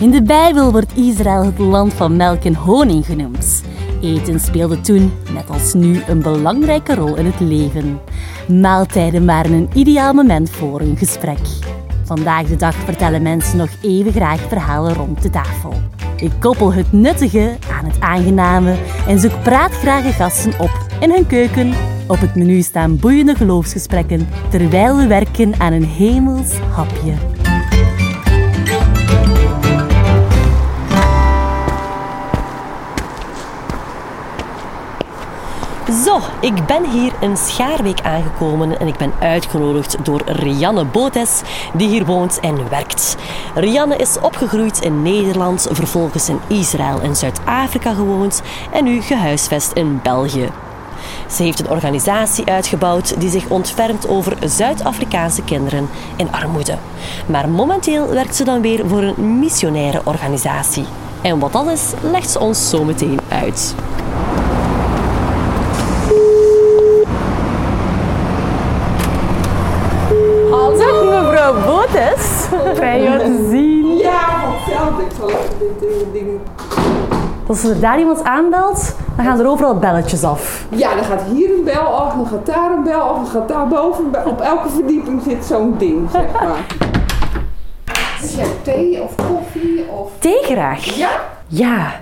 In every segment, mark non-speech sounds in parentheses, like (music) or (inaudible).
In de Bijbel wordt Israël het land van melk en honing genoemd. Eten speelde toen, net als nu, een belangrijke rol in het leven. Maaltijden waren een ideaal moment voor een gesprek. Vandaag de dag vertellen mensen nog even graag verhalen rond de tafel. Ik koppel het nuttige aan het aangename en zoek praatgrage gasten op in hun keuken. Op het menu staan boeiende geloofsgesprekken terwijl we werken aan een hemels hapje. Zo, ik ben hier in Schaarweek aangekomen en ik ben uitgenodigd door Rianne Botes, die hier woont en werkt. Rianne is opgegroeid in Nederland, vervolgens in Israël en Zuid-Afrika gewoond en nu gehuisvest in België. Ze heeft een organisatie uitgebouwd die zich ontfermt over Zuid-Afrikaanse kinderen in armoede. Maar momenteel werkt ze dan weer voor een missionaire organisatie. En wat dat is, legt ze ons zo meteen uit. Botes. Fijn jou te zien. Ja, hetzelfde. Ik zal even dit eh, ding... Als er daar iemand aanbelt, dan gaan er overal belletjes af. Ja, dan gaat hier een bel af, dan gaat daar een bel af, dan gaat daar boven. Op elke verdieping zit zo'n ding, zeg maar. Dus jij thee of koffie of... Thee graag. Ja? Ja.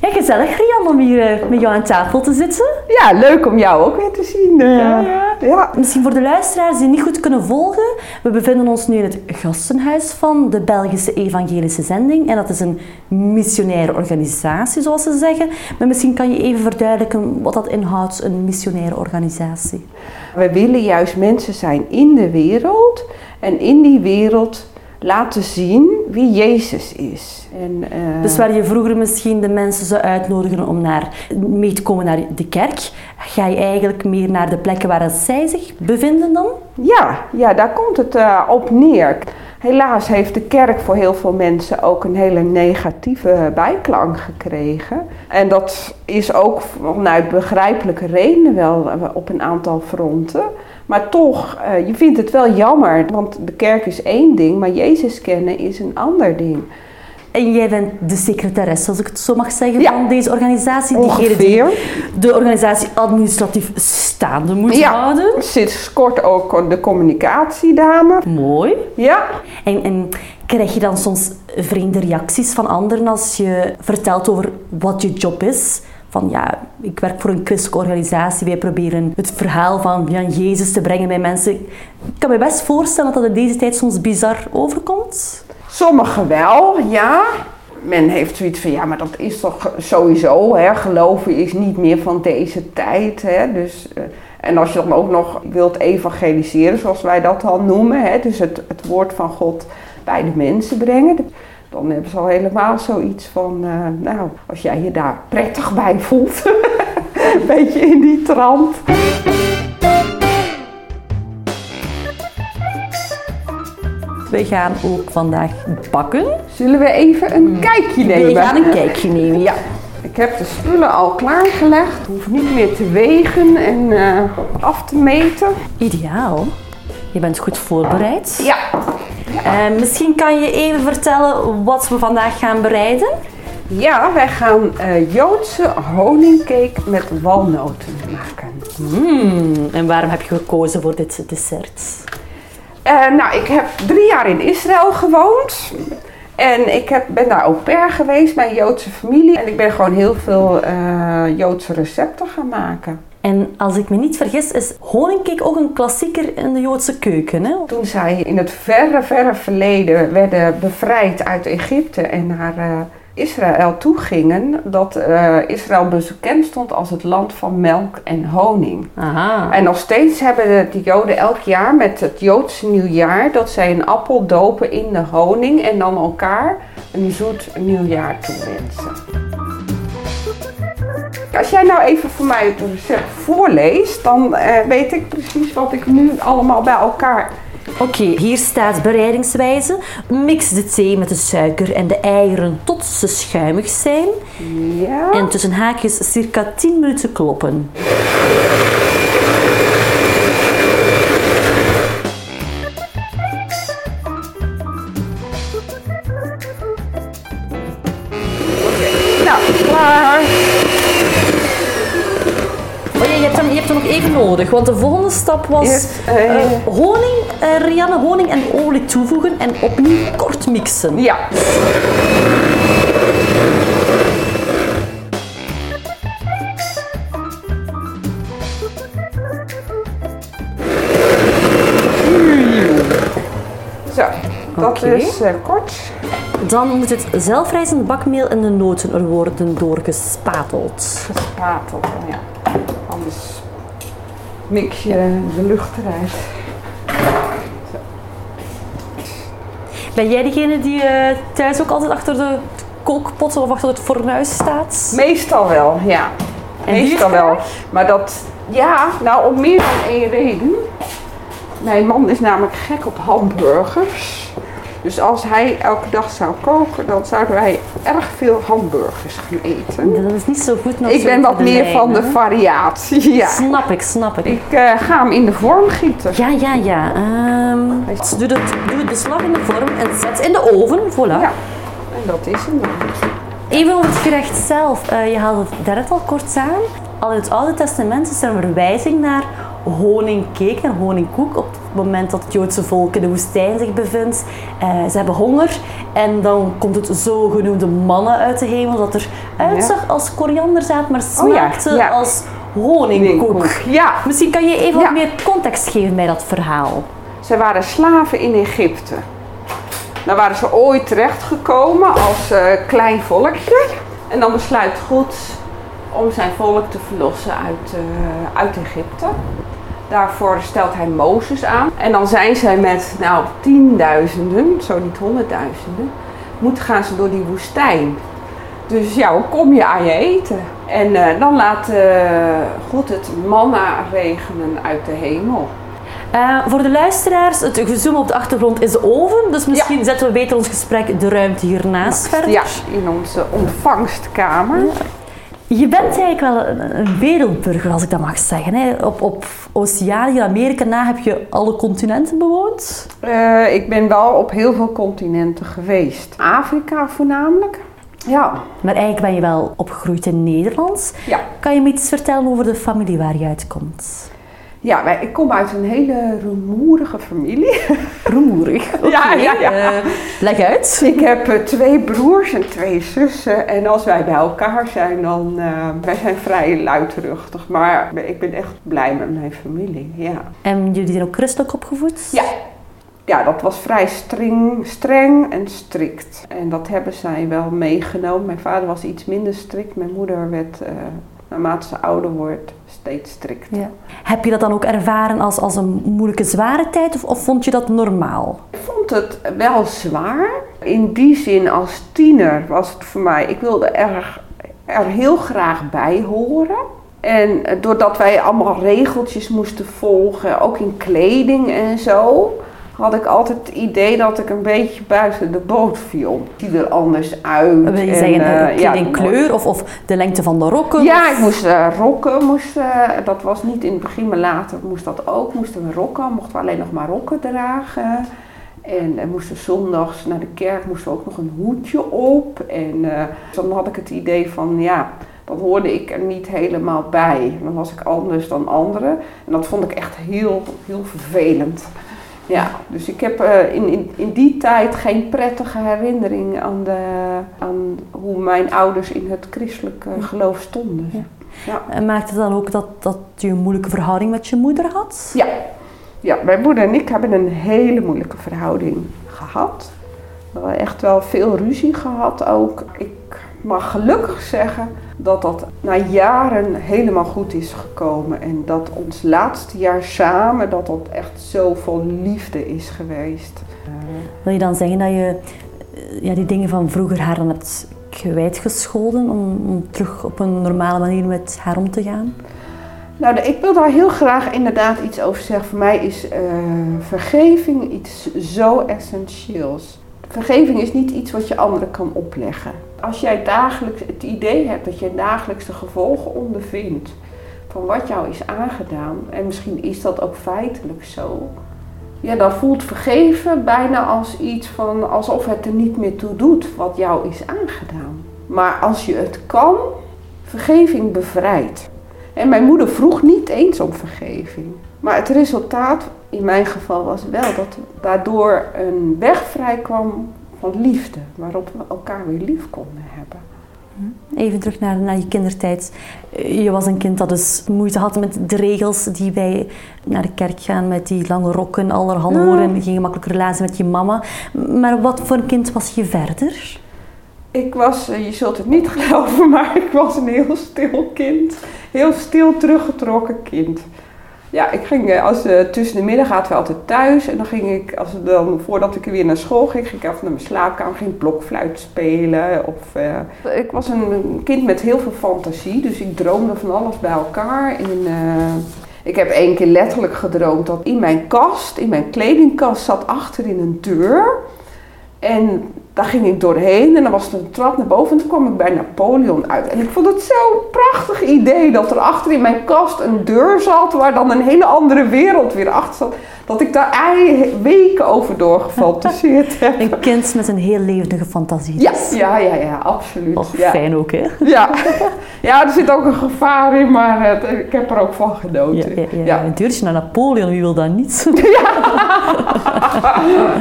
Ja, gezellig Rian om hier eh, met jou aan tafel te zitten. Ja, leuk om jou ook weer te zien. eh. Ja, ja. ja. Misschien voor de luisteraars die niet goed kunnen volgen. We bevinden ons nu in het gastenhuis van de Belgische Evangelische Zending. En dat is een missionaire organisatie, zoals ze zeggen. Maar misschien kan je even verduidelijken wat dat inhoudt, een missionaire organisatie. We willen juist mensen zijn in de wereld en in die wereld laten zien wie Jezus is. En, eh, Dus waar je vroeger misschien de mensen zou uitnodigen om naar, mee te komen naar de kerk, ga je eigenlijk meer naar de plekken waar zij zich bevinden dan? Ja, ja, daar komt het eh, op neer. Helaas heeft de kerk voor heel veel mensen ook een hele negatieve bijklank gekregen. En dat is ook vanuit begrijpelijke redenen wel eh, op een aantal fronten. Maar toch, eh, je vindt het wel jammer, want de kerk is één ding, maar Jezus kennen is een ander ding. En jij bent de secretaresse, als ik het zo mag zeggen, Ja. van deze organisatie. Ongeveer. die de organisatie administratief staande moet Ja. houden. Sinds kort ook de communicatiedame. Mooi. Ja, En, en krijg je dan soms vreemde reacties van anderen als je vertelt over wat je job is? Van ja, ik werk voor een christelijke organisatie. Wij proberen het verhaal van Jan Jezus te brengen bij mensen. Ik kan me best voorstellen dat dat in deze tijd soms bizar overkomt. Sommigen wel, ja. Men heeft zoiets van, ja, maar dat is toch sowieso, hè, geloven is niet meer van deze tijd. Hè, dus, eh, en als je dan ook nog wilt evangeliseren, zoals wij dat dan noemen, hè, dus het, het woord van God bij de mensen brengen, dan hebben ze al helemaal zoiets van, eh, nou, als jij je daar prettig bij voelt, (laughs) een beetje in die trant. We gaan ook vandaag bakken. Zullen we even een kijkje nemen? We gaan een kijkje nemen, ja. Ik heb de spullen al klaargelegd. Hoef niet meer te wegen en eh, af te meten. Ideaal. Je bent goed voorbereid. Ja. Eh, misschien kan je even vertellen wat we vandaag gaan bereiden. Ja, wij gaan eh, Joodse honingcake met walnoten maken. Hmm, en waarom heb je gekozen voor dit dessert? Eh, nou, ik heb drie jaar in Israël gewoond. En ik heb, ben daar au pair geweest bij een Joodse familie. En ik ben gewoon heel veel eh, Joodse recepten gaan maken. En als ik me niet vergis, is honingcake ook een klassieker in de Joodse keuken. Hè? Toen zij in het verre, verre verleden werden bevrijd uit Egypte en naar eh, Israël toe gingen, dat eh, Israël bekend stond als het land van melk en honing. Aha. En nog steeds hebben de, de Joden elk jaar met het Joodse nieuwjaar dat zij een appel dopen in de honing en dan elkaar een zoet nieuwjaar toewensen. Als jij nou even voor mij het recept voorleest, dan eh, weet ik precies wat ik nu allemaal bij elkaar Oké, hier staat bereidingswijze. Mix de thee met de suiker en de eieren tot ze schuimig zijn. Ja. En tussen haakjes circa 10 minuten kloppen. Nodig, want de volgende stap was eh, eh, honing, eh, Rianne, honing en olie toevoegen en opnieuw kort mixen. Ja. Zo, dat is kort. Dan moet het zelfrijzend bakmeel en de noten er worden doorgespateld. Gespateld, ja. Anders mix je de lucht eruit. Ben jij degene die eh, thuis ook altijd achter de kookpot of achter het fornuis staat? Meestal wel, ja. En Meestal wel. Maar dat, ja, nou om meer dan één reden. Mijn man is namelijk gek op hamburgers. Dus als hij elke dag zou koken, dan zouden wij erg veel hamburgers gaan eten. Dat is niet zo goed Ik ben wat meer lijn, van de variatie, ja. Snap ik, snap ik. Ik eh, ga hem in de vorm gieten. Ja, ja, ja. Ehm dus doe, het, doe het beslag in de vorm en zet in de oven. Voilà. Ja, en dat is hem dan. Even over het gerecht zelf. Eh, je haalde het daarnet al kort aan. Al in het Oude Testament is er een verwijzing naar honingcake en honingkoek. Op het moment dat het Joodse volk in de woestijn zich bevindt. Eh, ze hebben honger en dan komt het zogenoemde mannen uit de hemel. Dat er uitzag als korianderzaad, maar Oh ja, smaakte ja. als honingkoek. Ja, Misschien kan je even wat meer context geven bij dat verhaal. Zij waren slaven in Egypte. Daar waren ze ooit terechtgekomen als eh, klein volkje. En dan besluit God om zijn volk te verlossen uit, eh, uit Egypte. Daarvoor stelt hij Mozes aan. En dan zijn zij met nou, tienduizenden, zo niet honderdduizenden, moeten gaan ze door die woestijn. Dus ja, hoe kom je aan je eten? En eh, dan laat eh, God het manna regenen uit de hemel. Eh, voor de luisteraars, het gezoom op de achtergrond is de oven. Dus misschien zetten we beter ons gesprek de ruimte hiernaast verder. Ja, in onze ontvangstkamer. Je bent eigenlijk wel een, wereldburger, als ik dat mag zeggen. Hè? Op, op Oceanië, Amerika na heb je alle continenten bewoond. Eh, ik ben wel op heel veel continenten geweest. Afrika voornamelijk. Ja. Maar eigenlijk ben je wel opgegroeid in Nederland. Ja. Kan je me iets vertellen over de familie waar je uitkomt? Ja, wij, ik kom uit een hele rumoerige familie. (laughs) Rumoerig. Ja, ja, ja. Eh, leg uit. Ik heb eh, twee broers en twee zussen. En als wij bij elkaar zijn, dan... eh wij zijn vrij luidruchtig. Maar ik ben echt blij met mijn familie, ja. En jullie zijn ook christelijk opgevoed? Ja. Ja, dat was vrij streng, streng en strikt. En dat hebben zij wel meegenomen. Mijn vader was iets minder strikt. Mijn moeder werd, naarmate ze ouder wordt, steeds strikter. Ja. Heb je dat dan ook ervaren als, als een moeilijke, zware tijd of, of vond je dat normaal? Ik vond het wel zwaar. In die zin, als tiener was het voor mij... Ik wilde er, er heel graag bij horen. En doordat wij allemaal regeltjes moesten volgen, ook in kleding en zo... had ik altijd het idee dat ik een beetje buiten de boot viel. Het ziet er anders uit. Wil je en, zeggen eh, uh, ja, kledingkleur of, of de lengte van de rokken? Ja, of- ik moest eh, rokken. Moest, eh, dat was niet in het begin, maar later moest dat ook. Moesten we rokken, mochten we alleen nog maar rokken dragen. En we moesten zondags naar de kerk moesten we ook nog een hoedje op. En dan had ik het idee van, ja, dan hoorde ik er niet helemaal bij. Dan was ik anders dan anderen. En dat vond ik echt heel, heel vervelend. Ja, dus ik heb eh, in, in, in die tijd geen prettige herinnering aan, de, aan hoe mijn ouders in het christelijke geloof stonden. Ja. Ja. En maakte het dan ook dat, dat je een moeilijke verhouding met je moeder had? Ja. ja, mijn moeder en ik hebben een hele moeilijke verhouding gehad. We hebben echt wel veel ruzie gehad ook. Ik mag gelukkig zeggen dat dat na jaren helemaal goed is gekomen. En dat ons laatste jaar samen, dat dat echt zo vol liefde is geweest. Wil je dan zeggen dat je eh, ja, die dingen van vroeger haar dan hebt kwijtgescholden om, om terug op een normale manier met haar om te gaan? Nou, ik wil daar heel graag inderdaad iets over zeggen. Voor mij is eh, vergeving iets zo essentieels. Vergeving is niet iets wat je anderen kan opleggen. Als jij dagelijks het idee hebt dat je dagelijks de gevolgen ondervindt van wat jou is aangedaan, en misschien is dat ook feitelijk zo, ja, dan voelt vergeven bijna als iets van alsof het er niet meer toe doet wat jou is aangedaan. Maar als je het kan, vergeving bevrijdt. En mijn moeder vroeg niet eens om vergeving. Maar het resultaat in mijn geval was wel dat daardoor een weg vrij kwam van liefde. Waarop we elkaar weer lief konden hebben. Even terug naar, naar je kindertijd. Je was een kind dat dus moeite had met de regels die wij naar de kerk gaan met die lange rokken, allerhande Ja. woorden, geen gemakkelijke relatie met je mama. Maar wat voor een kind was je verder? Ik was, eh, je zult het niet (laughs) geloven, maar ik was een heel stil kind. Heel stil teruggetrokken kind. Ja, ik ging eh, als, eh, tussen de middag aten we altijd thuis. En dan ging ik, als dan, voordat ik weer naar school ging, ging ik even naar mijn slaapkamer, ging blokfluit spelen. Of, eh, ik was een kind met heel veel fantasie, dus ik droomde van alles bij elkaar. En, ik heb één keer letterlijk gedroomd dat in mijn kast, in mijn kledingkast, zat achterin een deur. En daar ging ik doorheen en dan was er een trap naar boven en toen kwam ik bij Napoleon uit. En ik vond het zo'n prachtig idee dat er achter in mijn kast een deur zat waar dan een hele andere wereld weer achter zat. Dat ik daar weken over doorgefantaseerd heb. (laughs) Een kind met een heel levendige fantasie. Ja, ja, ja, ja, absoluut. Ja. fijn ook, hè? Ja. (laughs) ja, er zit ook een gevaar in, maar eh, ik heb er ook van Ja, genoten. ja, ja. ja. Een deurtje naar Napoleon, wie wil dat niet? (laughs)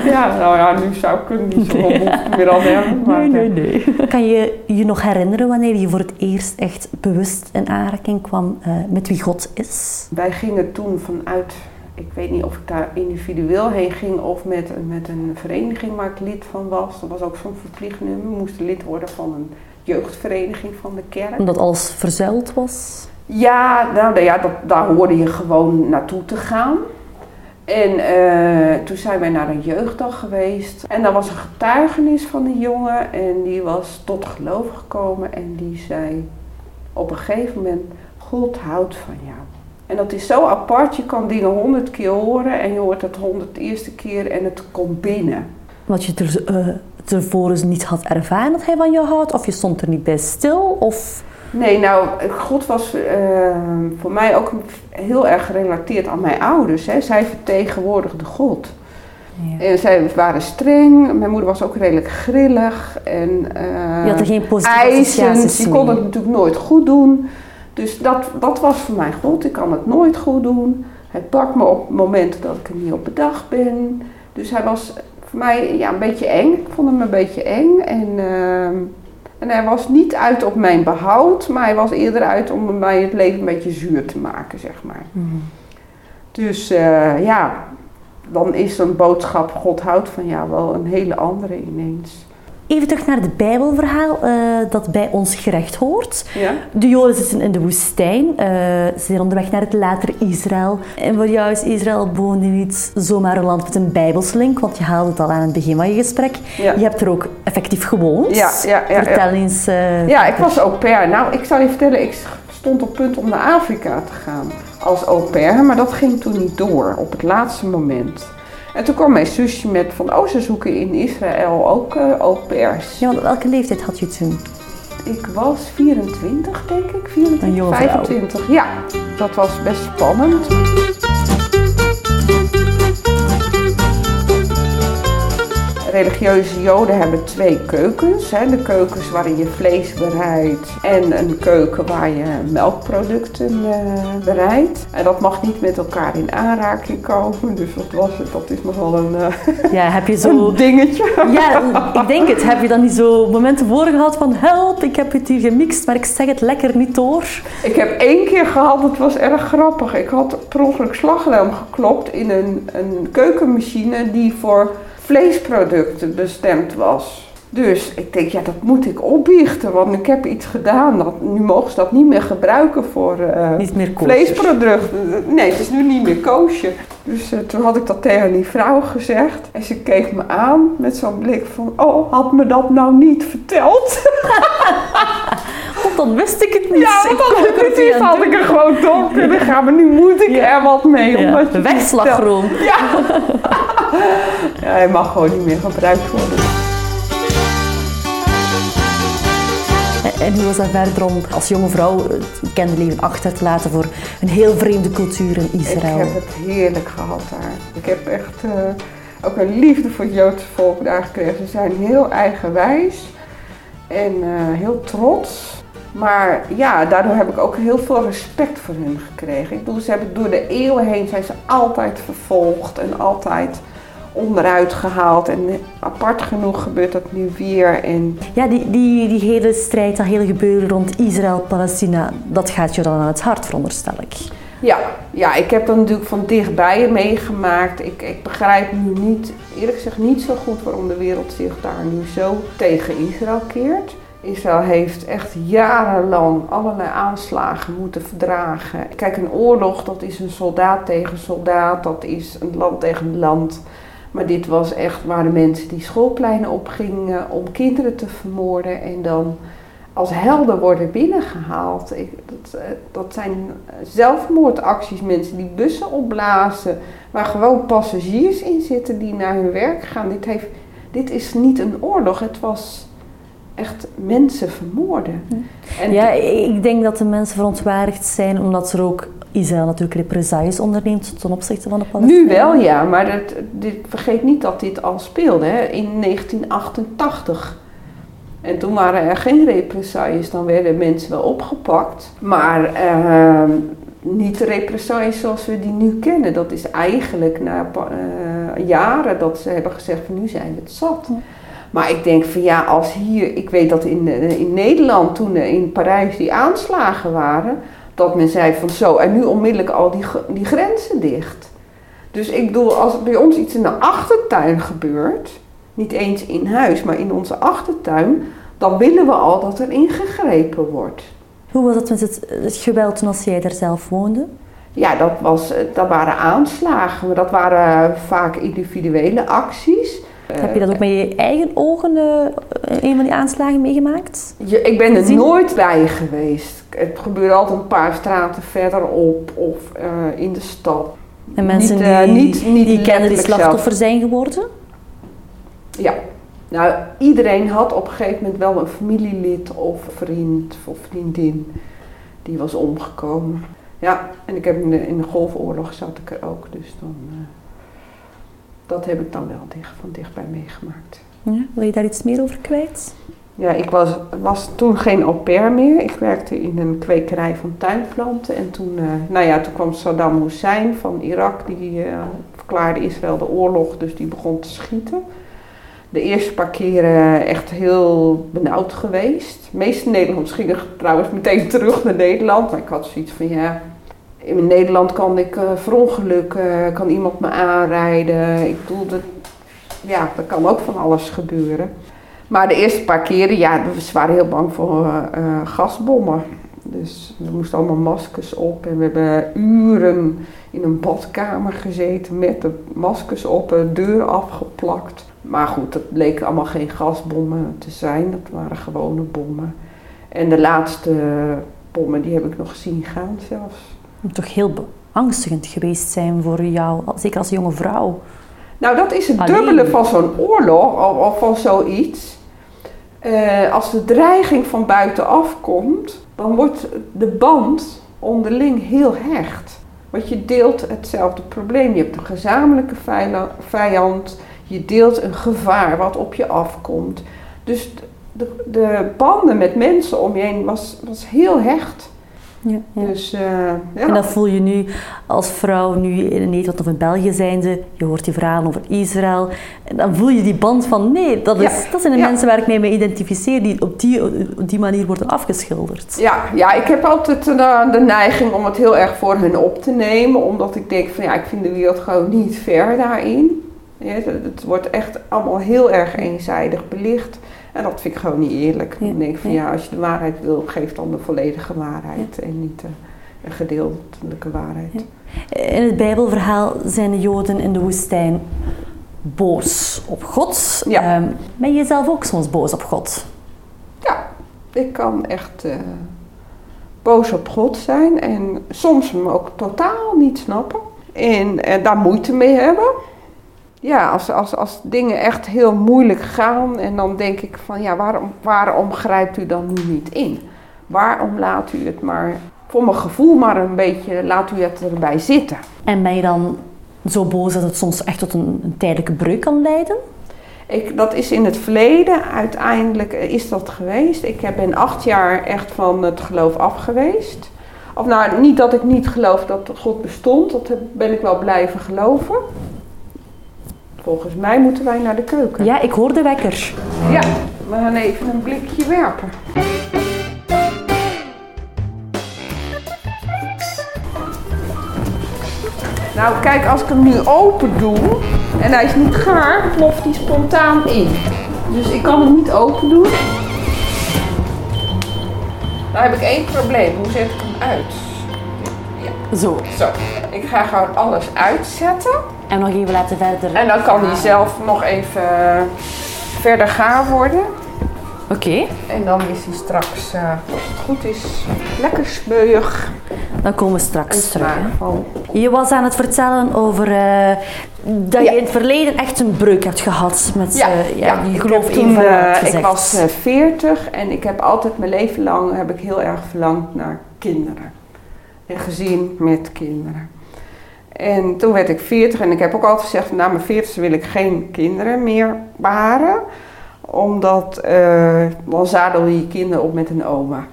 Ja, nou ja, nu zou ik er niet zoveel behoefte meer aan hebben. Maar, Nee, nee, nee. Kan je je nog herinneren wanneer je voor het eerst echt bewust in aanraking kwam eh, met wie God is? Wij gingen toen vanuit, ik weet niet of ik daar individueel heen ging of met, met een vereniging waar ik lid van was. Dat was ook zo'n verplicht nummer. We moesten lid worden van een jeugdvereniging van de kerk. Omdat alles verzuild was? Ja, nou nou ja, dat, daar hoorde je gewoon naartoe te gaan. En eh, toen zijn wij naar een jeugddag geweest. En daar was een getuigenis van een jongen. En die was tot geloof gekomen. En die zei op een gegeven moment, God houdt van jou. En dat is zo apart. Je kan dingen honderd keer horen. En je hoort het honderd eerste keer en het komt binnen. Wat je eh, tevoren niet had ervaren dat hij van jou houdt? Of je stond er niet bij stil? Of... Nee, nou, God was eh, voor mij ook heel erg gerelateerd aan mijn ouders. Hè. Zij vertegenwoordigden God. Ja. En zij waren streng. Mijn moeder was ook redelijk grillig. En, eh, Je had er geen positieve associaties Die kon het natuurlijk nooit goed doen. Dus dat, dat was voor mij God. Ik kan het nooit goed doen. Hij pakt me op momenten dat ik er niet op bedacht ben. Dus hij was voor mij ja, een beetje eng. Ik vond hem een beetje eng. En, ehm, en hij was niet uit op mijn behoud. Maar hij was eerder uit om mij het leven een beetje zuur te maken, zeg maar. Mhm. Dus eh, ja, dan is zo'n boodschap God houdt van jou wel een hele andere ineens. Even terug naar het Bijbelverhaal eh, dat bij ons gerecht hoort. Ja? De Joden zitten in de woestijn. eh, ze zijn onderweg naar het latere Israël. En voor jou is Israël woonde niet zomaar een land met een bijbelslink, want je haalde het al aan het begin van je gesprek. Ja. Je hebt er ook effectief gewoond. Ja, ja, ja, Vertel eens. eh, Ja, ik was au pair. Nou, ik zal je vertellen, ik stond op punt om naar Afrika te gaan als au pair, maar dat ging toen niet door op het laatste moment. En toen kwam mijn zusje met van, oh, ze zoeken in Israël ook eh au pairs. Ja, want welke leeftijd had je toen? Ik was 24, denk ik. 24, Een jonge vrouw. 25. Ja, dat was best spannend. Religieuze joden hebben twee keukens. Hè. De keukens waarin je vlees bereidt en een keuken waar je melkproducten eh, bereidt. En dat mag niet met elkaar in aanraking komen. Dus dat, was, het. dat is nogal een, eh, (laughs) Ja, heb je (laughs) zo... een dingetje. Ja, ik denk het. Heb je dan niet zo momenten voor gehad van help, ik heb het hier gemixt, maar ik zeg het lekker niet door? Ik heb één keer gehad, het was erg grappig. Ik had per ongeluk slagroom geklopt in een, een keukenmachine die voor vleesproducten bestemd was. Dus ik denk, ja, dat moet ik opbiechten, want ik heb iets gedaan. Dat, nu mogen ze dat niet meer gebruiken voor eh, Niet meer vleesproducten. Nee, het is nu niet meer koosje. Dus eh, toen had ik dat tegen die vrouw gezegd. En ze keek me aan met zo'n blik van, oh, had me dat nou niet verteld? (laughs) Want dan wist ik het niet. Ja, want Ik dan er het niet had ik er gewoon door kunnen gaan. Maar nu moet ik er wat mee. Ja, wegslagroom. Ja. (laughs) (laughs) ja, hij mag gewoon niet meer gebruikt worden. En- hoe was dat verder om als jonge vrouw het bekende leven achter te laten voor een heel vreemde cultuur in Israël? Ik heb het heerlijk gehad daar. Ik heb echt eh, ook een liefde voor het Joodse volk daar gekregen. Ze zijn heel eigenwijs en eh, heel trots. Maar ja, daardoor heb ik ook heel veel respect voor hun gekregen. Ik bedoel, ze hebben door de eeuwen heen zijn ze altijd vervolgd en altijd onderuit gehaald. En apart genoeg gebeurt dat nu weer. En... Ja, die, die, die hele strijd, dat hele gebeuren rond Israël-Palestina, dat gaat je dan aan het hart, veronderstel ik. Ja, ja, ik heb dat natuurlijk van dichtbij meegemaakt. Ik, ik begrijp nu niet, eerlijk gezegd, niet zo goed waarom de wereld zich daar nu zo tegen Israël keert. Israël heeft echt jarenlang allerlei aanslagen moeten verdragen. Kijk, een oorlog, dat is een soldaat tegen soldaat, dat is een land tegen land. Maar dit was echt, waren mensen die schoolpleinen opgingen om kinderen te vermoorden en dan als helden worden binnengehaald. Ik, dat, eh, dat zijn zelfmoordacties, mensen die bussen opblazen, waar gewoon passagiers in zitten die naar hun werk gaan. Dit, heeft, dit is niet een oorlog, het was echt mensen vermoorden. En ja, ik denk dat de mensen verontwaardigd zijn omdat er ook Israël natuurlijk represailles onderneemt ten opzichte van de Palestijnen. Nu wel, ja, maar dat, dit, vergeet niet dat dit al speelde hè, in 1988. En toen waren er geen represailles, dan werden mensen wel opgepakt. Maar uh, niet de represailles zoals we die nu kennen. Dat is eigenlijk na uh, jaren dat ze hebben gezegd van nu zijn we het zat. Maar ik denk van ja, als hier, ik weet dat in, eh, in Nederland toen in Parijs die aanslagen waren, dat men zei van zo, en nu onmiddellijk al die, die grenzen dicht. Dus ik bedoel, als bij ons iets in de achtertuin gebeurt, niet eens in huis, maar in onze achtertuin, dan willen we al dat er ingegrepen wordt. Hoe was het met het, het geweld toen als jij daar zelf woonde? Ja, dat, was, dat waren aanslagen, maar dat waren vaak individuele acties. Heb je dat ook met je eigen ogen uh, een van die aanslagen meegemaakt? Ik ben er nooit bij geweest. Het gebeurde altijd een paar straten verderop of in de stad. En mensen niet, die, niet, niet die kennen die slachtoffer zijn geworden? Ja. Nou, iedereen had op een gegeven moment wel een familielid of vriend of vriendin die was omgekomen. Ja, en ik heb in de, in de Golfoorlog zat ik er ook, dus dan dat heb ik dan wel dicht, van dichtbij meegemaakt. Ja, wil je daar iets meer over kwijt? Ja, ik was, was toen geen au pair meer. Ik werkte in een kwekerij van tuinplanten. En toen, uh, nou ja, toen kwam Saddam Hussein van Irak. Die uh, verklaarde Israël de oorlog, dus die begon te schieten. De eerste paar keren echt heel benauwd geweest. De meeste Nederlanders gingen trouwens meteen terug naar Nederland. Maar ik had zoiets van, ja, in Nederland kan ik uh, verongelukken, kan iemand me aanrijden. Ik bedoel, dat, ja, er kan ook van alles gebeuren. Maar de eerste paar keren, ja, we waren heel bang voor uh, gasbommen. Dus we moesten allemaal maskers op en we hebben uren in een badkamer gezeten met de maskers op, de deur afgeplakt. Maar goed, dat leek allemaal geen gasbommen te zijn, dat waren gewone bommen. En de laatste bommen, die heb ik nog zien gaan zelfs moet toch heel beangstigend geweest zijn voor jou, zeker als jonge vrouw. Nou, dat is het dubbele van zo'n oorlog of, van zoiets. Uh, als de dreiging van buitenaf komt, dan wordt de band onderling heel hecht. Want je deelt hetzelfde probleem. Je hebt een gezamenlijke vijand. Je deelt een gevaar wat op je afkomt. Dus de, de banden met mensen om je heen was, was heel hecht. Ja, Dus, uh, ja. En dat voel je nu als vrouw, nu in Nederland of in België zijnde, je hoort die verhalen over Israël, en dan voel je die band van nee, dat, is, dat zijn de mensen waar ik mee, mee identificeer, die op die, op die manier worden afgeschilderd. Ja, ja ik heb altijd de, de neiging om het heel erg voor hen op te nemen, omdat ik denk van ja, ik vind de wereld gewoon niet ver daarin. Ja, het wordt echt allemaal heel erg eenzijdig belicht. En dat vind ik gewoon niet eerlijk. Ja, dan denk ik van ja. als je de waarheid wil, geef dan de volledige waarheid en niet een gedeeltelijke waarheid. In het Bijbelverhaal zijn de Joden in de woestijn boos op God. Um, ben je zelf ook soms boos op God? Ja, ik kan echt uh, boos op God zijn en soms hem ook totaal niet snappen. En, en daar moeite mee hebben ja, als, als, als dingen echt heel moeilijk gaan en dan denk ik van ja, waarom, waarom grijpt u dan nu niet in? Waarom laat u het maar, voor mijn gevoel maar een beetje, laat u het erbij zitten? En ben je dan zo boos dat het soms echt tot een, een tijdelijke breuk kan leiden? Ik, dat is in het verleden, uiteindelijk is dat geweest. Ik ben acht jaar echt van het geloof af geweest. Of nou, niet dat ik niet geloof dat God bestond, dat ben ik wel blijven geloven. Volgens mij moeten wij naar de keuken. Ja, ik hoor de wekker. Ja, we gaan even een blikje werpen. Nou, kijk, als ik hem nu open doe en hij is niet gaar, ploft hij spontaan in. Dus ik kan hem niet open doen. Nou heb ik één probleem. Hoe zet ik hem uit? Ja. Zo. Zo. Ik ga gewoon alles uitzetten. En nog even laten verder. En dan kan hij zelf nog even verder gaar worden. Oké. En dan is hij straks, uh, als het goed is, lekker smeuig. Dan komen we straks terug. Je was aan het vertellen over uh, dat je in het verleden echt een breuk hebt gehad met ja, uh, ja, je geloof toen, uh, Ik was 40 en ik heb altijd mijn leven lang heb ik heel erg verlangd naar kinderen. Een gezin met kinderen. En toen werd ik 40 en ik heb ook altijd gezegd, na mijn 40 wil ik geen kinderen meer baren omdat uh, dan zadel je je kinderen op met een oma.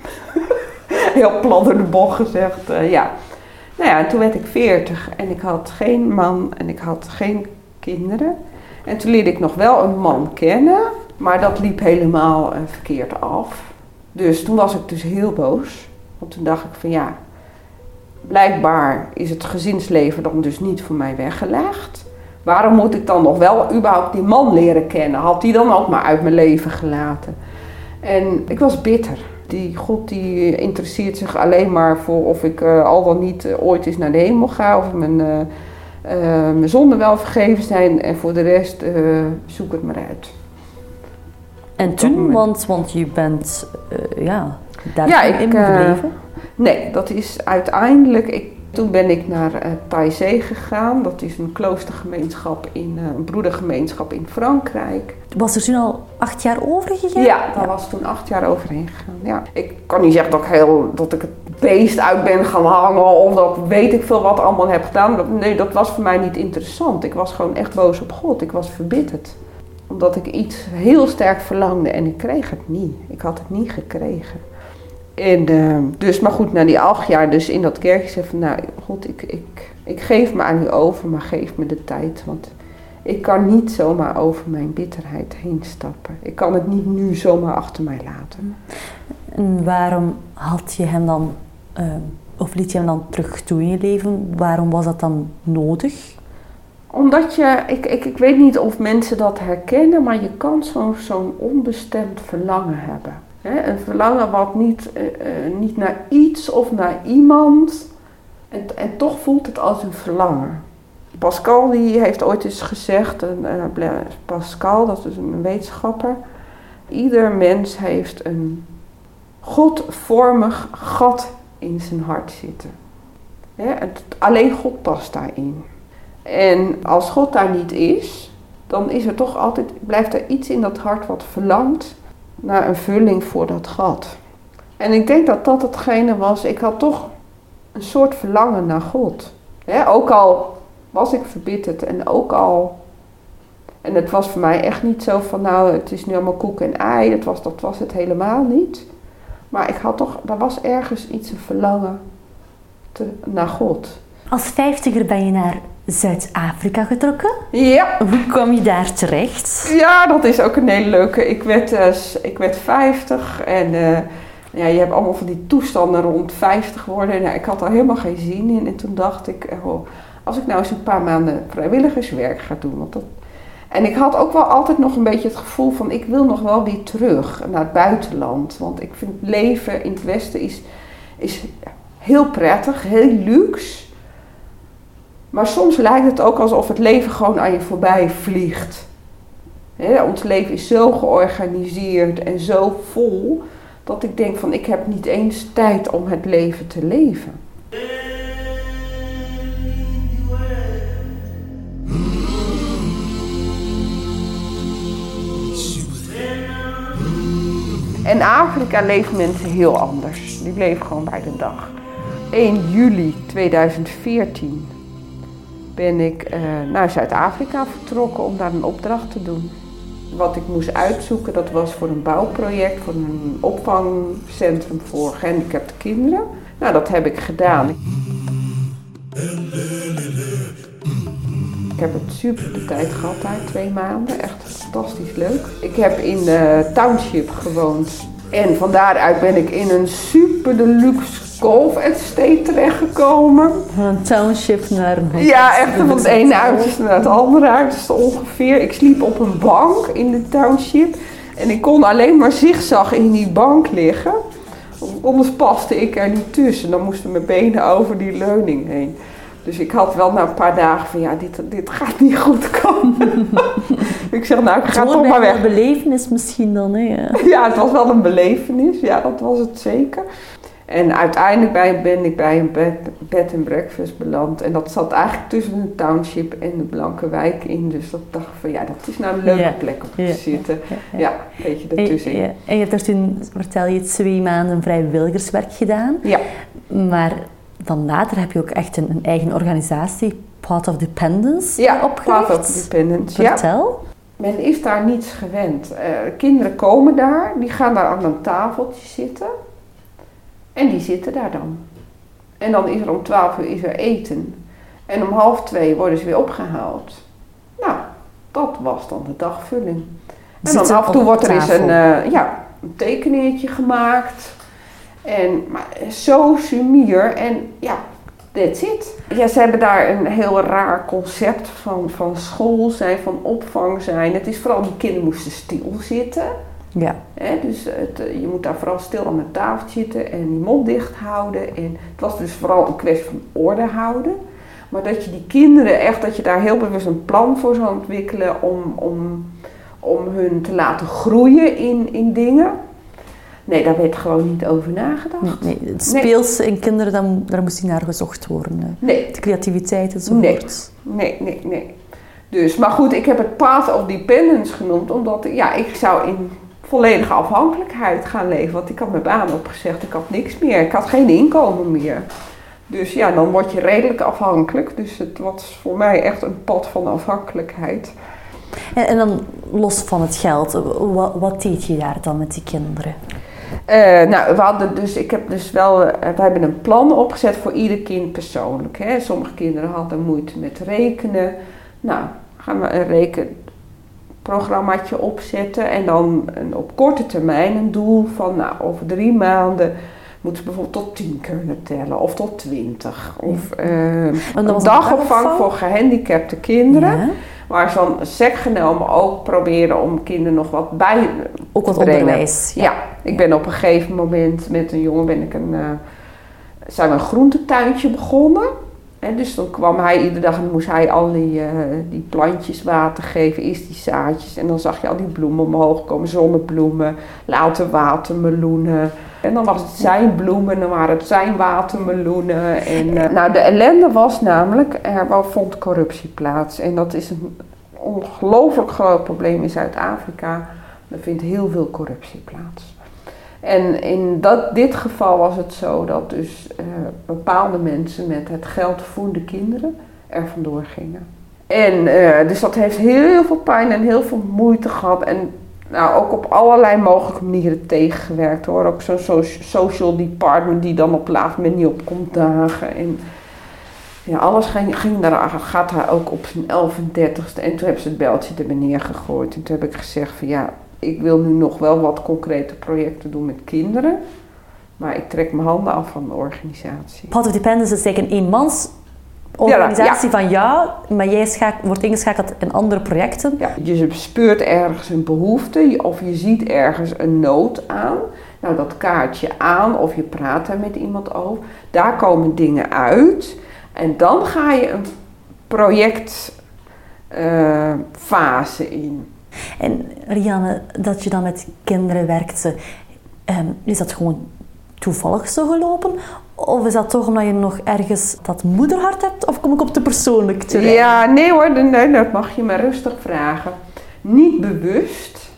(laughs) Heel plat door de bocht gezegd, uh, ja. Nou ja, en toen werd ik 40 en ik had geen man en ik had geen kinderen. En toen leerde ik nog wel een man kennen, maar dat liep helemaal uh, verkeerd af. Dus toen was ik dus heel boos. Want toen dacht ik van ja, blijkbaar is het gezinsleven dan dus niet voor mij weggelegd. Waarom moet ik dan nog wel überhaupt die man leren kennen? Had die dan ook maar uit mijn leven gelaten? En ik was bitter. Die God die interesseert zich alleen maar voor of ik uh, al dan niet uh, ooit eens naar de hemel ga. Of mijn, uh, mijn zonden wel vergeven zijn. En voor de rest zoek het maar uit. En toen, want, want je bent ja, daar ja, ik, in gebleven? Nee, dat is uiteindelijk... Ik, toen ben ik naar uh, Taizé gegaan. Dat is een kloostergemeenschap, in, uh, een broedergemeenschap in Frankrijk. Was er toen al acht jaar over gegaan? Ja, daar was toen acht jaar overheen gegaan. Ja. Ik kan niet zeggen dat ik, heel, dat ik het beest uit ben gaan hangen of dat weet ik veel wat allemaal heb gedaan. Nee, dat was voor mij niet interessant. Ik was gewoon echt boos op God. Ik was verbitterd. Omdat ik iets heel sterk verlangde en ik kreeg het niet. Ik had het niet gekregen. En uh, dus, maar goed, na die acht jaar dus in dat kerkje zei van, nou, God, ik, ik, ik geef me aan u over, maar geef me de tijd. Want ik kan niet zomaar over mijn bitterheid heen stappen. Ik kan het niet nu zomaar achter mij laten. En waarom had je hem dan, uh, of liet je hem dan terug toe in je leven? Waarom was dat dan nodig? Omdat je, ik, ik, ik weet niet of mensen dat herkennen, maar je kan zo'n zo'n onbestemd verlangen hebben. Een verlangen wat niet, uh, uh, niet naar iets of naar iemand, en, en toch voelt het als een verlangen. Pascal die heeft ooit eens gezegd, uh, Pascal, dat is een wetenschapper, ieder mens heeft een godvormig gat in zijn hart zitten. het, alleen God past daarin. En als God daar niet is, dan is er toch altijd, blijft er iets in dat hart wat verlangt naar een vulling voor dat gat. En ik denk dat dat hetgene was, ik had toch een soort verlangen naar God. ook al was ik verbitterd en ook al. En het was voor mij echt niet zo van, nou, het is nu allemaal koek en ei. Dat was, dat was het helemaal niet. Maar ik had toch, er was ergens iets een verlangen te, naar God. Als vijftiger ben je naar Zuid-Afrika getrokken. Ja. Hoe kwam je daar terecht? Ja, dat is ook een hele leuke. Ik werd, uh, ik werd 50 en uh, ja, je hebt allemaal van die toestanden rond 50 worden. Nou, ik had daar helemaal geen zin in. En toen dacht ik, oh, als ik nou eens een paar maanden vrijwilligerswerk ga doen. Want dat... En ik had ook wel altijd nog een beetje het gevoel van ik wil nog wel weer terug naar het buitenland. Want ik vind leven in het Westen is, is heel prettig, heel luxe. Maar soms lijkt het ook alsof het leven gewoon aan je voorbij vliegt. ons leven is zo georganiseerd en zo vol dat ik denk van ik heb niet eens tijd om het leven te leven. In Afrika leven mensen heel anders. Die leven gewoon bij de dag. 1 juli 2014 ben ik uh, naar Zuid-Afrika vertrokken om daar een opdracht te doen. wat ik moest uitzoeken, dat was voor een bouwproject, voor een opvangcentrum voor gehandicapte kinderen. Nou, dat heb ik gedaan. Ik heb het super de tijd gehad daar, twee maanden. Echt fantastisch leuk. Ik heb in de township gewoond. En van daaruit ben ik in een super deluxe golf estate terechtgekomen. Van een township naar een. Ja, echt van het ene uiterste naar het andere uiterste ongeveer. Ik sliep op een bank in de township. En ik kon alleen maar zigzag in die bank liggen. Anders paste ik er niet tussen. Dan moesten mijn benen over die leuning heen. Dus ik had wel na een paar dagen van ja, dit, dit gaat niet goed komen. (laughs) ik zeg nou, ik ga Het toch maar weg. een belevenis misschien dan, hè? Ja, het was wel een belevenis. Ja, dat was het zeker. En uiteindelijk bij- ben ik bij een bed, bed and breakfast beland. En dat zat eigenlijk tussen een township en de Blanke Wijk in. Dus dat dacht ik van ja, dat is nou een leuke Ja. plek om Ja. te zitten. Ja, Ja, een beetje En, ertussenin. ja, en je hebt daar toen, vertel je, twee maanden vrijwilligerswerk gedaan. Ja. Maar dan later heb je ook echt een, een eigen organisatie, Path of Dependence, Ja, opgericht. Path of Dependence. Ja. Vertel. Men is daar niets gewend. Eh, kinderen komen daar, die gaan daar aan een tafeltje zitten. En die zitten daar dan. En dan is er om 12 uur is er eten. En om half twee worden ze weer opgehaald. Nou, dat was dan de dagvulling. En dan af en toe wordt er eens een, eh, ja, een tekeneertje gemaakt. En, maar zo sumier. En ja, that's it. Ja, ze hebben daar een heel raar concept van, van school zijn, van opvang zijn. Het is vooral, die kinderen moesten stilzitten. Ja. Hè? Dus het, eh, je moet daar vooral stil aan de tafel zitten en die mond dicht houden. En het was dus vooral een kwestie van orde houden. Maar dat je die kinderen echt, dat je daar heel bewust een plan voor zou ontwikkelen om, om, om hun te laten groeien in, in dingen. Nee, daar werd gewoon niet over nagedacht. Nee, het speelse in kinderen, dan, daar moest niet naar gezocht worden. Nee, De creativiteit enzovoort. nee, nee, nee. Dus, maar goed, ik heb het path of dependence genoemd, omdat ja, ik zou in volledige afhankelijkheid gaan leven. Want ik had mijn baan opgezegd, ik had niks meer, ik had geen inkomen meer. Dus ja, dan word je redelijk afhankelijk. Dus het was voor mij echt een pad van afhankelijkheid. En, en dan los van het geld, wat, wat deed je daar dan met die kinderen? Eh, nou, we hadden dus, ik heb dus wel, eh, we hebben een plan opgezet voor ieder kind persoonlijk. Hè. Sommige kinderen hadden moeite met rekenen. Nou, gaan we een rekenprogrammaatje opzetten en dan een, op korte termijn een doel van, nou, over drie maanden moeten ze bijvoorbeeld tot tien kunnen tellen of tot twintig. Of eh, een dagopvang voor gehandicapte kinderen. Ja. Waar ze dan sec genomen ook proberen om kinderen nog wat bij Ook wat te brengen. onderwijs. Ja, ik ben op een gegeven moment met een jongen ben ik een, eh, zijn we een groentetuintje begonnen. En dus dan kwam hij iedere dag en moest hij al die, eh, die plantjes water geven, eerst die zaadjes. En dan zag je al die bloemen omhoog komen, zonnebloemen, later watermeloenen. En dan was het zijn bloemen en dan waren het zijn watermeloenen. En, eh, nou, de ellende was namelijk, er vond corruptie plaats. En dat is een ongelooflijk groot probleem in Zuid-Afrika. Er vindt heel veel corruptie plaats. En in dat, dit geval was het zo dat dus eh, bepaalde mensen met het geld voerde kinderen er vandoor gingen. En eh, dus dat heeft heel veel pijn en heel veel moeite gehad. En nou, ook op allerlei mogelijke manieren tegengewerkt hoor. Ook zo'n so- social department die dan op laatst moment niet op komt dagen. En ja, alles ging, ging daar, gaat daar ook op zijn 31ste. En toen hebben ze het beltje er beneden gegooid. En toen heb ik gezegd van ja, ik wil nu nog wel wat concrete projecten doen met kinderen. Maar ik trek mijn handen af van de organisatie. Path of Dependence is eigenlijk een eenmans organisatie van jou, maar jij schaak- wordt ingeschakeld in andere projecten. Ja, je speurt ergens een behoefte of je ziet ergens een nood aan. Nou, dat kaart je aan of je praat daar met iemand over. Daar komen dingen uit. En dan ga je een projectfase in. En Rianne, dat je dan met kinderen werkte, ehm, is dat gewoon toevallig zo gelopen? Of is dat toch omdat je nog ergens dat moederhart hebt? Of kom ik op de persoonlijk terrein? Ja, nee hoor, nee, dat mag je me rustig vragen. Niet bewust.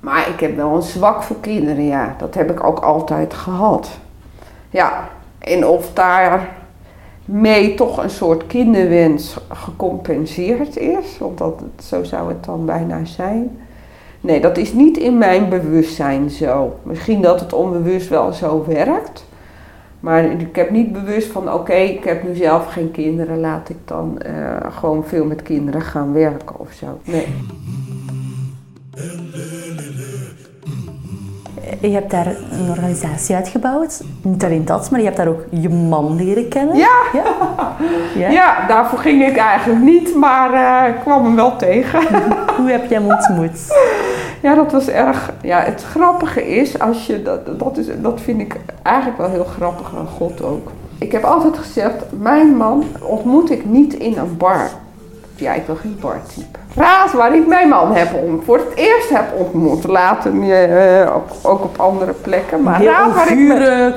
Maar ik heb wel een zwak voor kinderen, ja. Dat heb ik ook altijd gehad. Ja, en of daar... mee toch een soort kinderwens gecompenseerd is. Want dat, zo zou het dan bijna zijn. Nee, dat is niet in mijn bewustzijn zo. Misschien dat het onbewust wel zo werkt. Maar ik heb niet bewust van, oké, ik heb nu zelf geen kinderen, laat ik dan eh, gewoon veel met kinderen gaan werken of zo. Nee. Je hebt daar een organisatie uitgebouwd. Niet alleen dat, maar je hebt daar ook je man leren kennen. Ja, Ja? Ja? ja daarvoor ging ik eigenlijk niet, maar ik kwam hem wel tegen. (laughs) Hoe heb je hem ontmoet? Ja, dat was erg. Ja, het grappige is, als je dat, dat, is, dat vind ik eigenlijk wel heel grappig aan God ook. Ik heb altijd gezegd, mijn man ontmoet ik niet in een bar. Ja, ik wil geen bartype. Raad waar ik mijn man heb om, voor het eerst heb ontmoet. Later eh, ook, ook op andere plekken. Maar Heel raad waar ik me-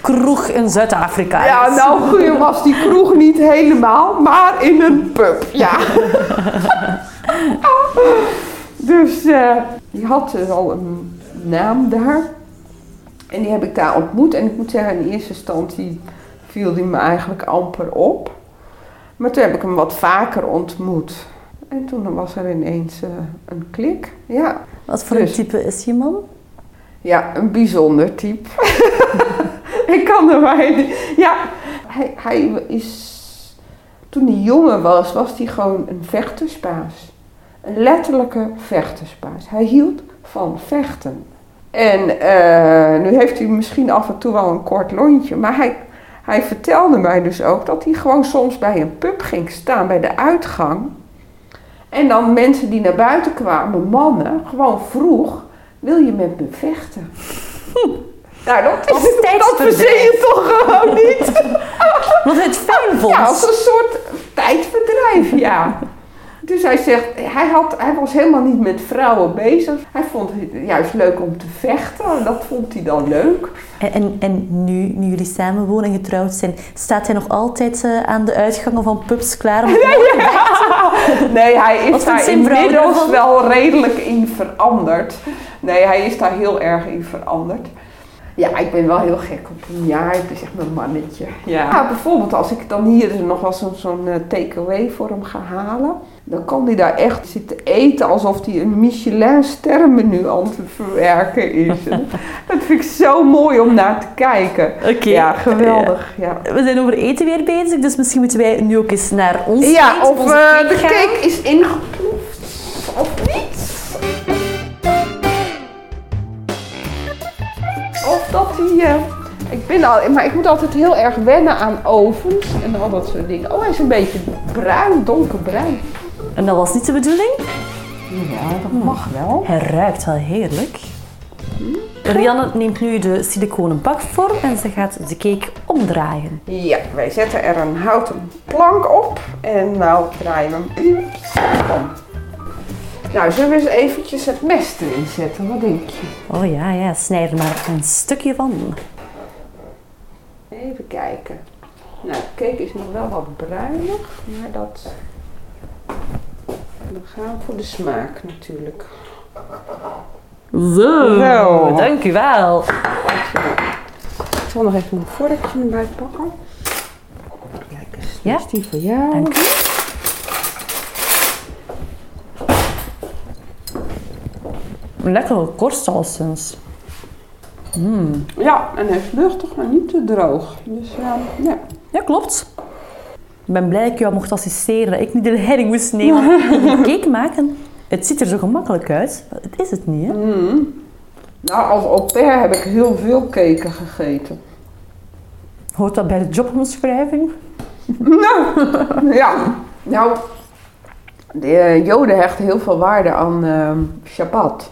kroeg in Zuid-Afrika. Ja, nou (laughs) was die kroeg niet helemaal, maar in een pub, ja. (laughs) dus eh, die had dus al een naam daar. En die heb ik daar ontmoet. En ik moet zeggen, in eerste instantie viel die me eigenlijk amper op. Maar toen heb ik hem wat vaker ontmoet. En toen was er ineens eh, een klik. Ja. Wat voor een Dus. type is je man? Ja, een bijzonder type. (laughs) ik kan er maar niet. Ja, hij, hij is. Toen hij jongen was, was hij gewoon een vechterspaas. Een letterlijke vechterspaas. Hij hield van vechten. En eh, nu heeft hij misschien af en toe wel een kort lontje, maar hij, hij vertelde mij dus ook dat hij gewoon soms bij een pub ging staan bij de uitgang. En dan mensen die naar buiten kwamen, mannen, gewoon vroeg: Wil je met me vechten? (laughs) Nou, dat, is, dat verzin je toch gewoon niet? (laughs) Wat het fijn vond. Ja, als een soort tijdverdrijf, ja. Dus hij zegt, hij, had, hij was helemaal niet met vrouwen bezig. Hij vond het juist leuk om te vechten. En dat vond hij dan leuk. En, en, en nu, nu jullie samenwonen en getrouwd zijn, staat hij nog altijd eh, aan de uitgangen van pubs klaar om (laughs) Nee, hij Wat is daar inmiddels wel redelijk in veranderd. Nee, hij is daar heel erg in veranderd. Ja, ik ben wel heel gek op hem. Ja, het is echt mijn mannetje. Ja. bijvoorbeeld als ik dan hier nog wel zo'n zo'n eh, takeaway voor hem ga halen. Dan kan hij daar echt zitten eten alsof hij een Michelin sterrenmenu aan het verwerken is. (laughs) Dat vind ik zo mooi om naar te kijken. Oké. Ja, geweldig. Ja. We zijn over eten weer bezig, dus misschien moeten wij nu ook eens naar ons Ja, eten, of eh, de cake is ingeploefd of niet. Dat hij... eh, ik ben al, maar ik moet altijd heel erg wennen aan ovens en al dat soort dingen. Oh, hij is een beetje bruin, donkerbruin. En dat was niet de bedoeling? Ja, dat mag wel. Hij ruikt wel heerlijk. Rianne neemt nu de siliconen bakvorm en ze gaat de cake omdraaien. Ja, wij zetten er een houten plank op en nou draaien we hem. Om. Nou, zullen we eens eventjes het mes erin zetten? Wat denk je? Oh ja, ja, snij er maar een stukje van. Even kijken. Nou, de cake is nog wel wat bruinig, maar dat... Dan gaan we voor de smaak natuurlijk. Zo, Zo. dank u wel. Ik zal nog even een vorkje erbij pakken. Kijk eens, Ja. is die voor jou. Dank u. Lekker korstsalsens. Ja, en hij luchtig, maar niet te droog. Dus ja, ja. Ja, klopt. Ik ben blij dat ik jou mocht assisteren, dat ik niet de leiding moest nemen. (laughs) Cake maken, het ziet er zo gemakkelijk uit. Het is het niet, hè? Nou, als au pair heb ik heel veel cake gegeten. Hoort dat bij de jobomschrijving? Nou, (laughs) ja. Nou, de eh, Joden hechten heel veel waarde aan ehm Shabbat.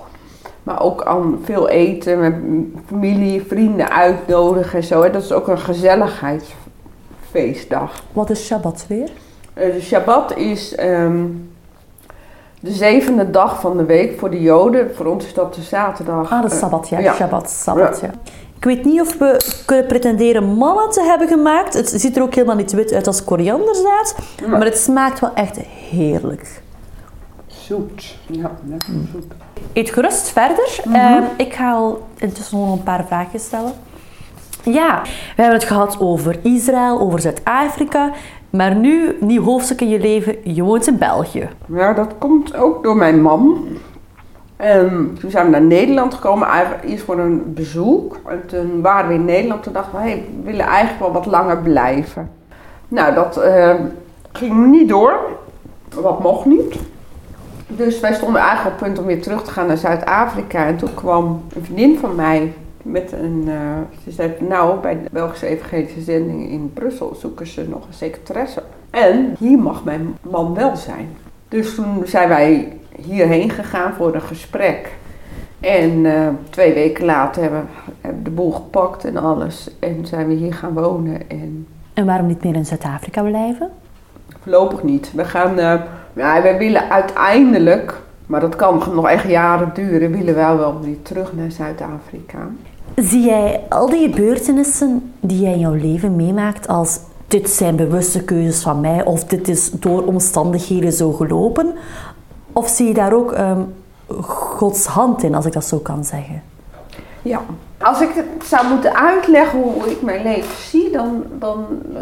Maar ook aan veel eten, met familie, vrienden uitnodigen en zo. hè. Dat is ook een gezelligheidsfeestdag. Wat is Shabbat weer? Eh, De Shabbat is ehm, de zevende dag van de week voor de Joden. Voor ons is dat de zaterdag. Ah, de Sabbat, ja. ja. Shabbat, Sabbat, ja. Ik weet niet of we kunnen pretenderen mannen te hebben gemaakt. Het ziet er ook helemaal niet wit uit als korianderzaad. Maar het smaakt wel echt heerlijk. Zoet. Ja, lekker zoet. Eet gerust verder. Mhm. Eh, ik ga al intussen nog een paar vragen stellen. Ja, we hebben het gehad over Israël, over Zuid-Afrika. Maar nu, nieuw hoofdstuk in je leven, je woont in België. Ja, dat komt ook door mijn mam. En toen zijn we naar Nederland gekomen, eigenlijk eerst voor een bezoek. En toen waren we in Nederland, toen dachten we, hey, we willen eigenlijk wel wat langer blijven. Nou, dat eh, ging niet door. Dat mocht niet. Dus wij stonden eigenlijk op het punt om weer terug te gaan naar Zuid-Afrika. En toen kwam een vriendin van mij met een... eh, ze zei, nou, bij de Belgische Evangelische Zending in Brussel zoeken ze nog een secretaresse. En hier mag mijn man wel zijn. Dus toen zijn wij hierheen gegaan voor een gesprek. En eh, twee weken later hebben we de boel gepakt en alles. En zijn we hier gaan wonen. En En waarom niet meer in Zuid-Afrika blijven? Voorlopig niet. We gaan, eh ja, we willen uiteindelijk, maar dat kan nog echt jaren duren, willen we wel weer terug naar Zuid-Afrika. Zie jij al die gebeurtenissen die jij in jouw leven meemaakt als dit zijn bewuste keuzes van mij of dit is door omstandigheden zo gelopen? Of zie je daar ook ehm, Gods hand in, als ik dat zo kan zeggen? Ja. Als ik het zou moeten uitleggen hoe ik mijn leven zie, dan, dan eh,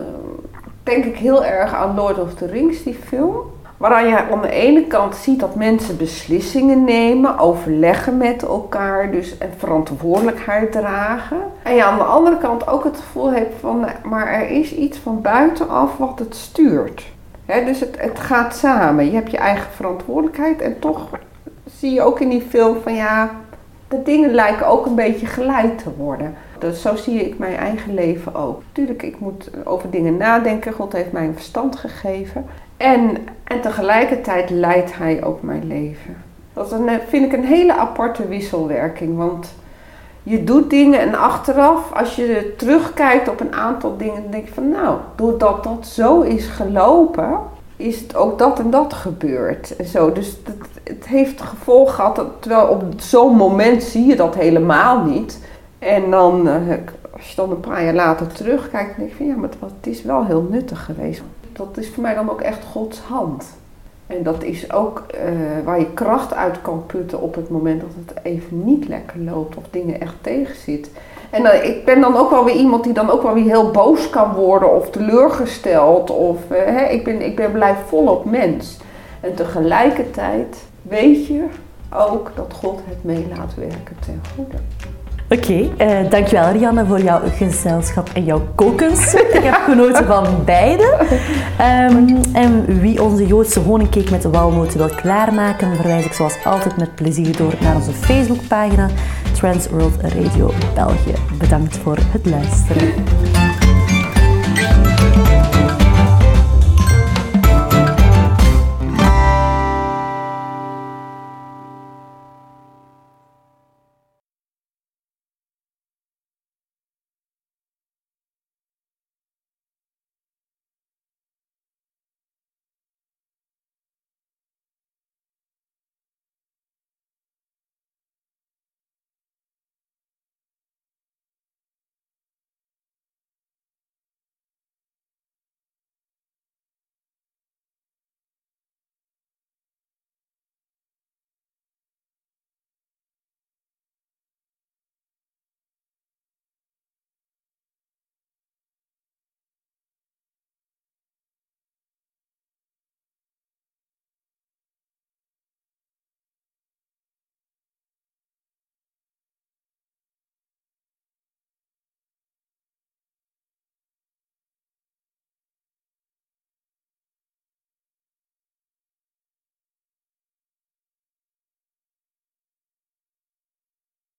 denk ik heel erg aan Lord of the Rings, die film. Waaraan je aan de ene kant ziet dat mensen beslissingen nemen, overleggen met elkaar, dus en verantwoordelijkheid dragen. En je aan de andere kant ook het gevoel hebt van, maar er is iets van buitenaf wat het stuurt. Dus het, het gaat samen. Je hebt je eigen verantwoordelijkheid en toch zie je ook in die film van ja, de dingen lijken ook een beetje geleid te worden. Dus zo zie ik mijn eigen leven ook. Tuurlijk, ik moet over dingen nadenken. God heeft mij een verstand gegeven. En, en tegelijkertijd leidt hij ook mijn leven. Dat een, vind ik een hele aparte wisselwerking. Want je doet dingen en achteraf, als je terugkijkt op een aantal dingen, dan denk je van nou, doordat dat zo is gelopen, is het ook dat en dat gebeurd. En zo. Dus het, heeft gevolg gehad, dat- terwijl op zo'n moment zie je dat helemaal niet. En dan, eh, als je dan een paar jaar later terugkijkt, dan denk je van ja, maar het is wel heel nuttig geweest. Dat is voor mij dan ook echt Gods hand. En dat is ook eh, waar je kracht uit kan putten op het moment dat het even niet lekker loopt of dingen echt tegenzit. En dan, ik ben dan ook wel weer iemand die dan ook wel weer heel boos kan worden of teleurgesteld. Of eh, hè, ik, ben, ik ben blijf volop mens. En tegelijkertijd weet je ook dat God het mee laat werken ten goede. Oké, eh, dankjewel Rianne voor jouw gezelschap en jouw kookkunst. Ik heb genoten van beide. Ehm, en wie onze Joodse honingcake met walnoten wil klaarmaken, verwijs ik zoals altijd met plezier door naar onze Facebookpagina Trans World Radio België. Bedankt voor het luisteren.